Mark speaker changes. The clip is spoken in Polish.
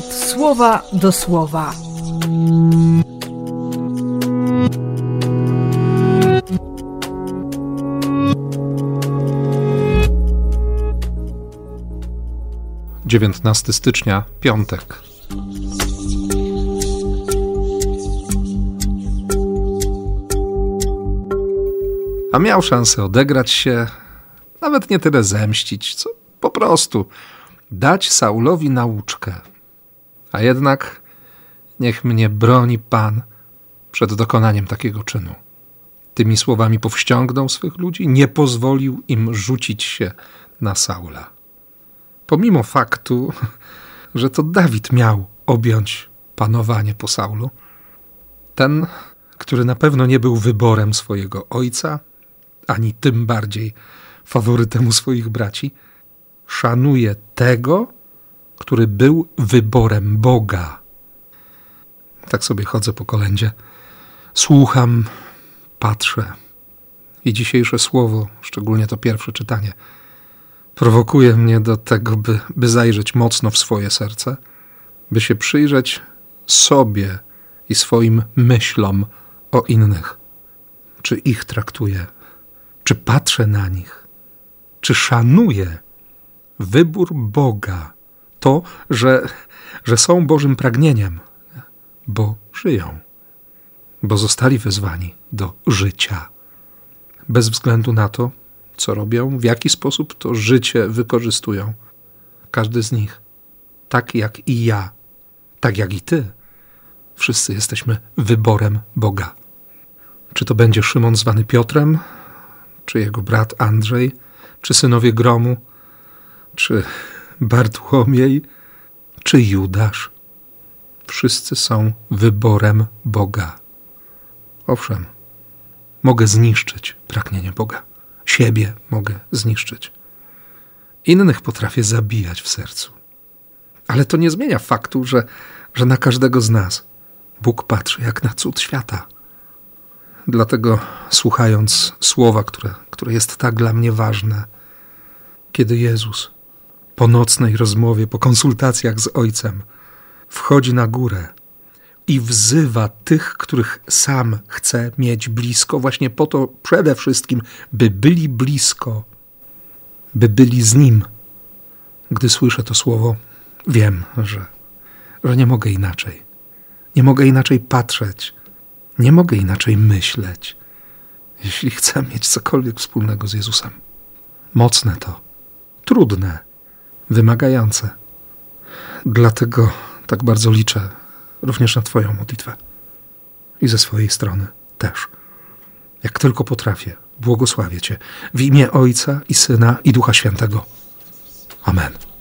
Speaker 1: słowa do słowa.
Speaker 2: Dziewiętnasty stycznia, piątek. A miał szansę odegrać się, nawet nie tyle zemścić, co po prostu dać Saulowi nauczkę. A jednak niech mnie broni Pan przed dokonaniem takiego czynu. Tymi słowami powściągnął swych ludzi, nie pozwolił im rzucić się na Saula. Pomimo faktu, że to Dawid miał objąć panowanie po Saulu, ten, który na pewno nie był wyborem swojego ojca, ani tym bardziej faworytem swoich braci, szanuje tego, który był wyborem Boga. Tak sobie chodzę po kolędzie, słucham, patrzę. I dzisiejsze słowo, szczególnie to pierwsze czytanie, prowokuje mnie do tego, by, by zajrzeć mocno w swoje serce, by się przyjrzeć sobie i swoim myślom o innych. Czy ich traktuję, czy patrzę na nich, czy szanuję wybór Boga, to, że, że są Bożym pragnieniem, bo żyją, bo zostali wezwani do życia. Bez względu na to, co robią, w jaki sposób to życie wykorzystują. Każdy z nich, tak jak i ja, tak jak i ty, wszyscy jesteśmy wyborem Boga. Czy to będzie Szymon zwany Piotrem, czy jego brat Andrzej, czy synowie Gromu, czy Bartłomiej, czy Judasz. Wszyscy są wyborem Boga. Owszem, mogę zniszczyć pragnienie Boga. Siebie mogę zniszczyć. Innych potrafię zabijać w sercu. Ale to nie zmienia faktu, że, że na każdego z nas Bóg patrzy jak na cud świata. Dlatego słuchając słowa, które, które jest tak dla mnie ważne, kiedy Jezus po nocnej rozmowie, po konsultacjach z Ojcem, wchodzi na górę i wzywa tych, których sam chce mieć blisko, właśnie po to przede wszystkim, by byli blisko, by byli z Nim. Gdy słyszę to słowo, wiem, że, że nie mogę inaczej. Nie mogę inaczej patrzeć, nie mogę inaczej myśleć, jeśli chcę mieć cokolwiek wspólnego z Jezusem. Mocne to, trudne, wymagające. Dlatego tak bardzo liczę również na Twoją modlitwę. I ze swojej strony też. Jak tylko potrafię, błogosławię Cię w imię Ojca i Syna i Ducha Świętego. Amen.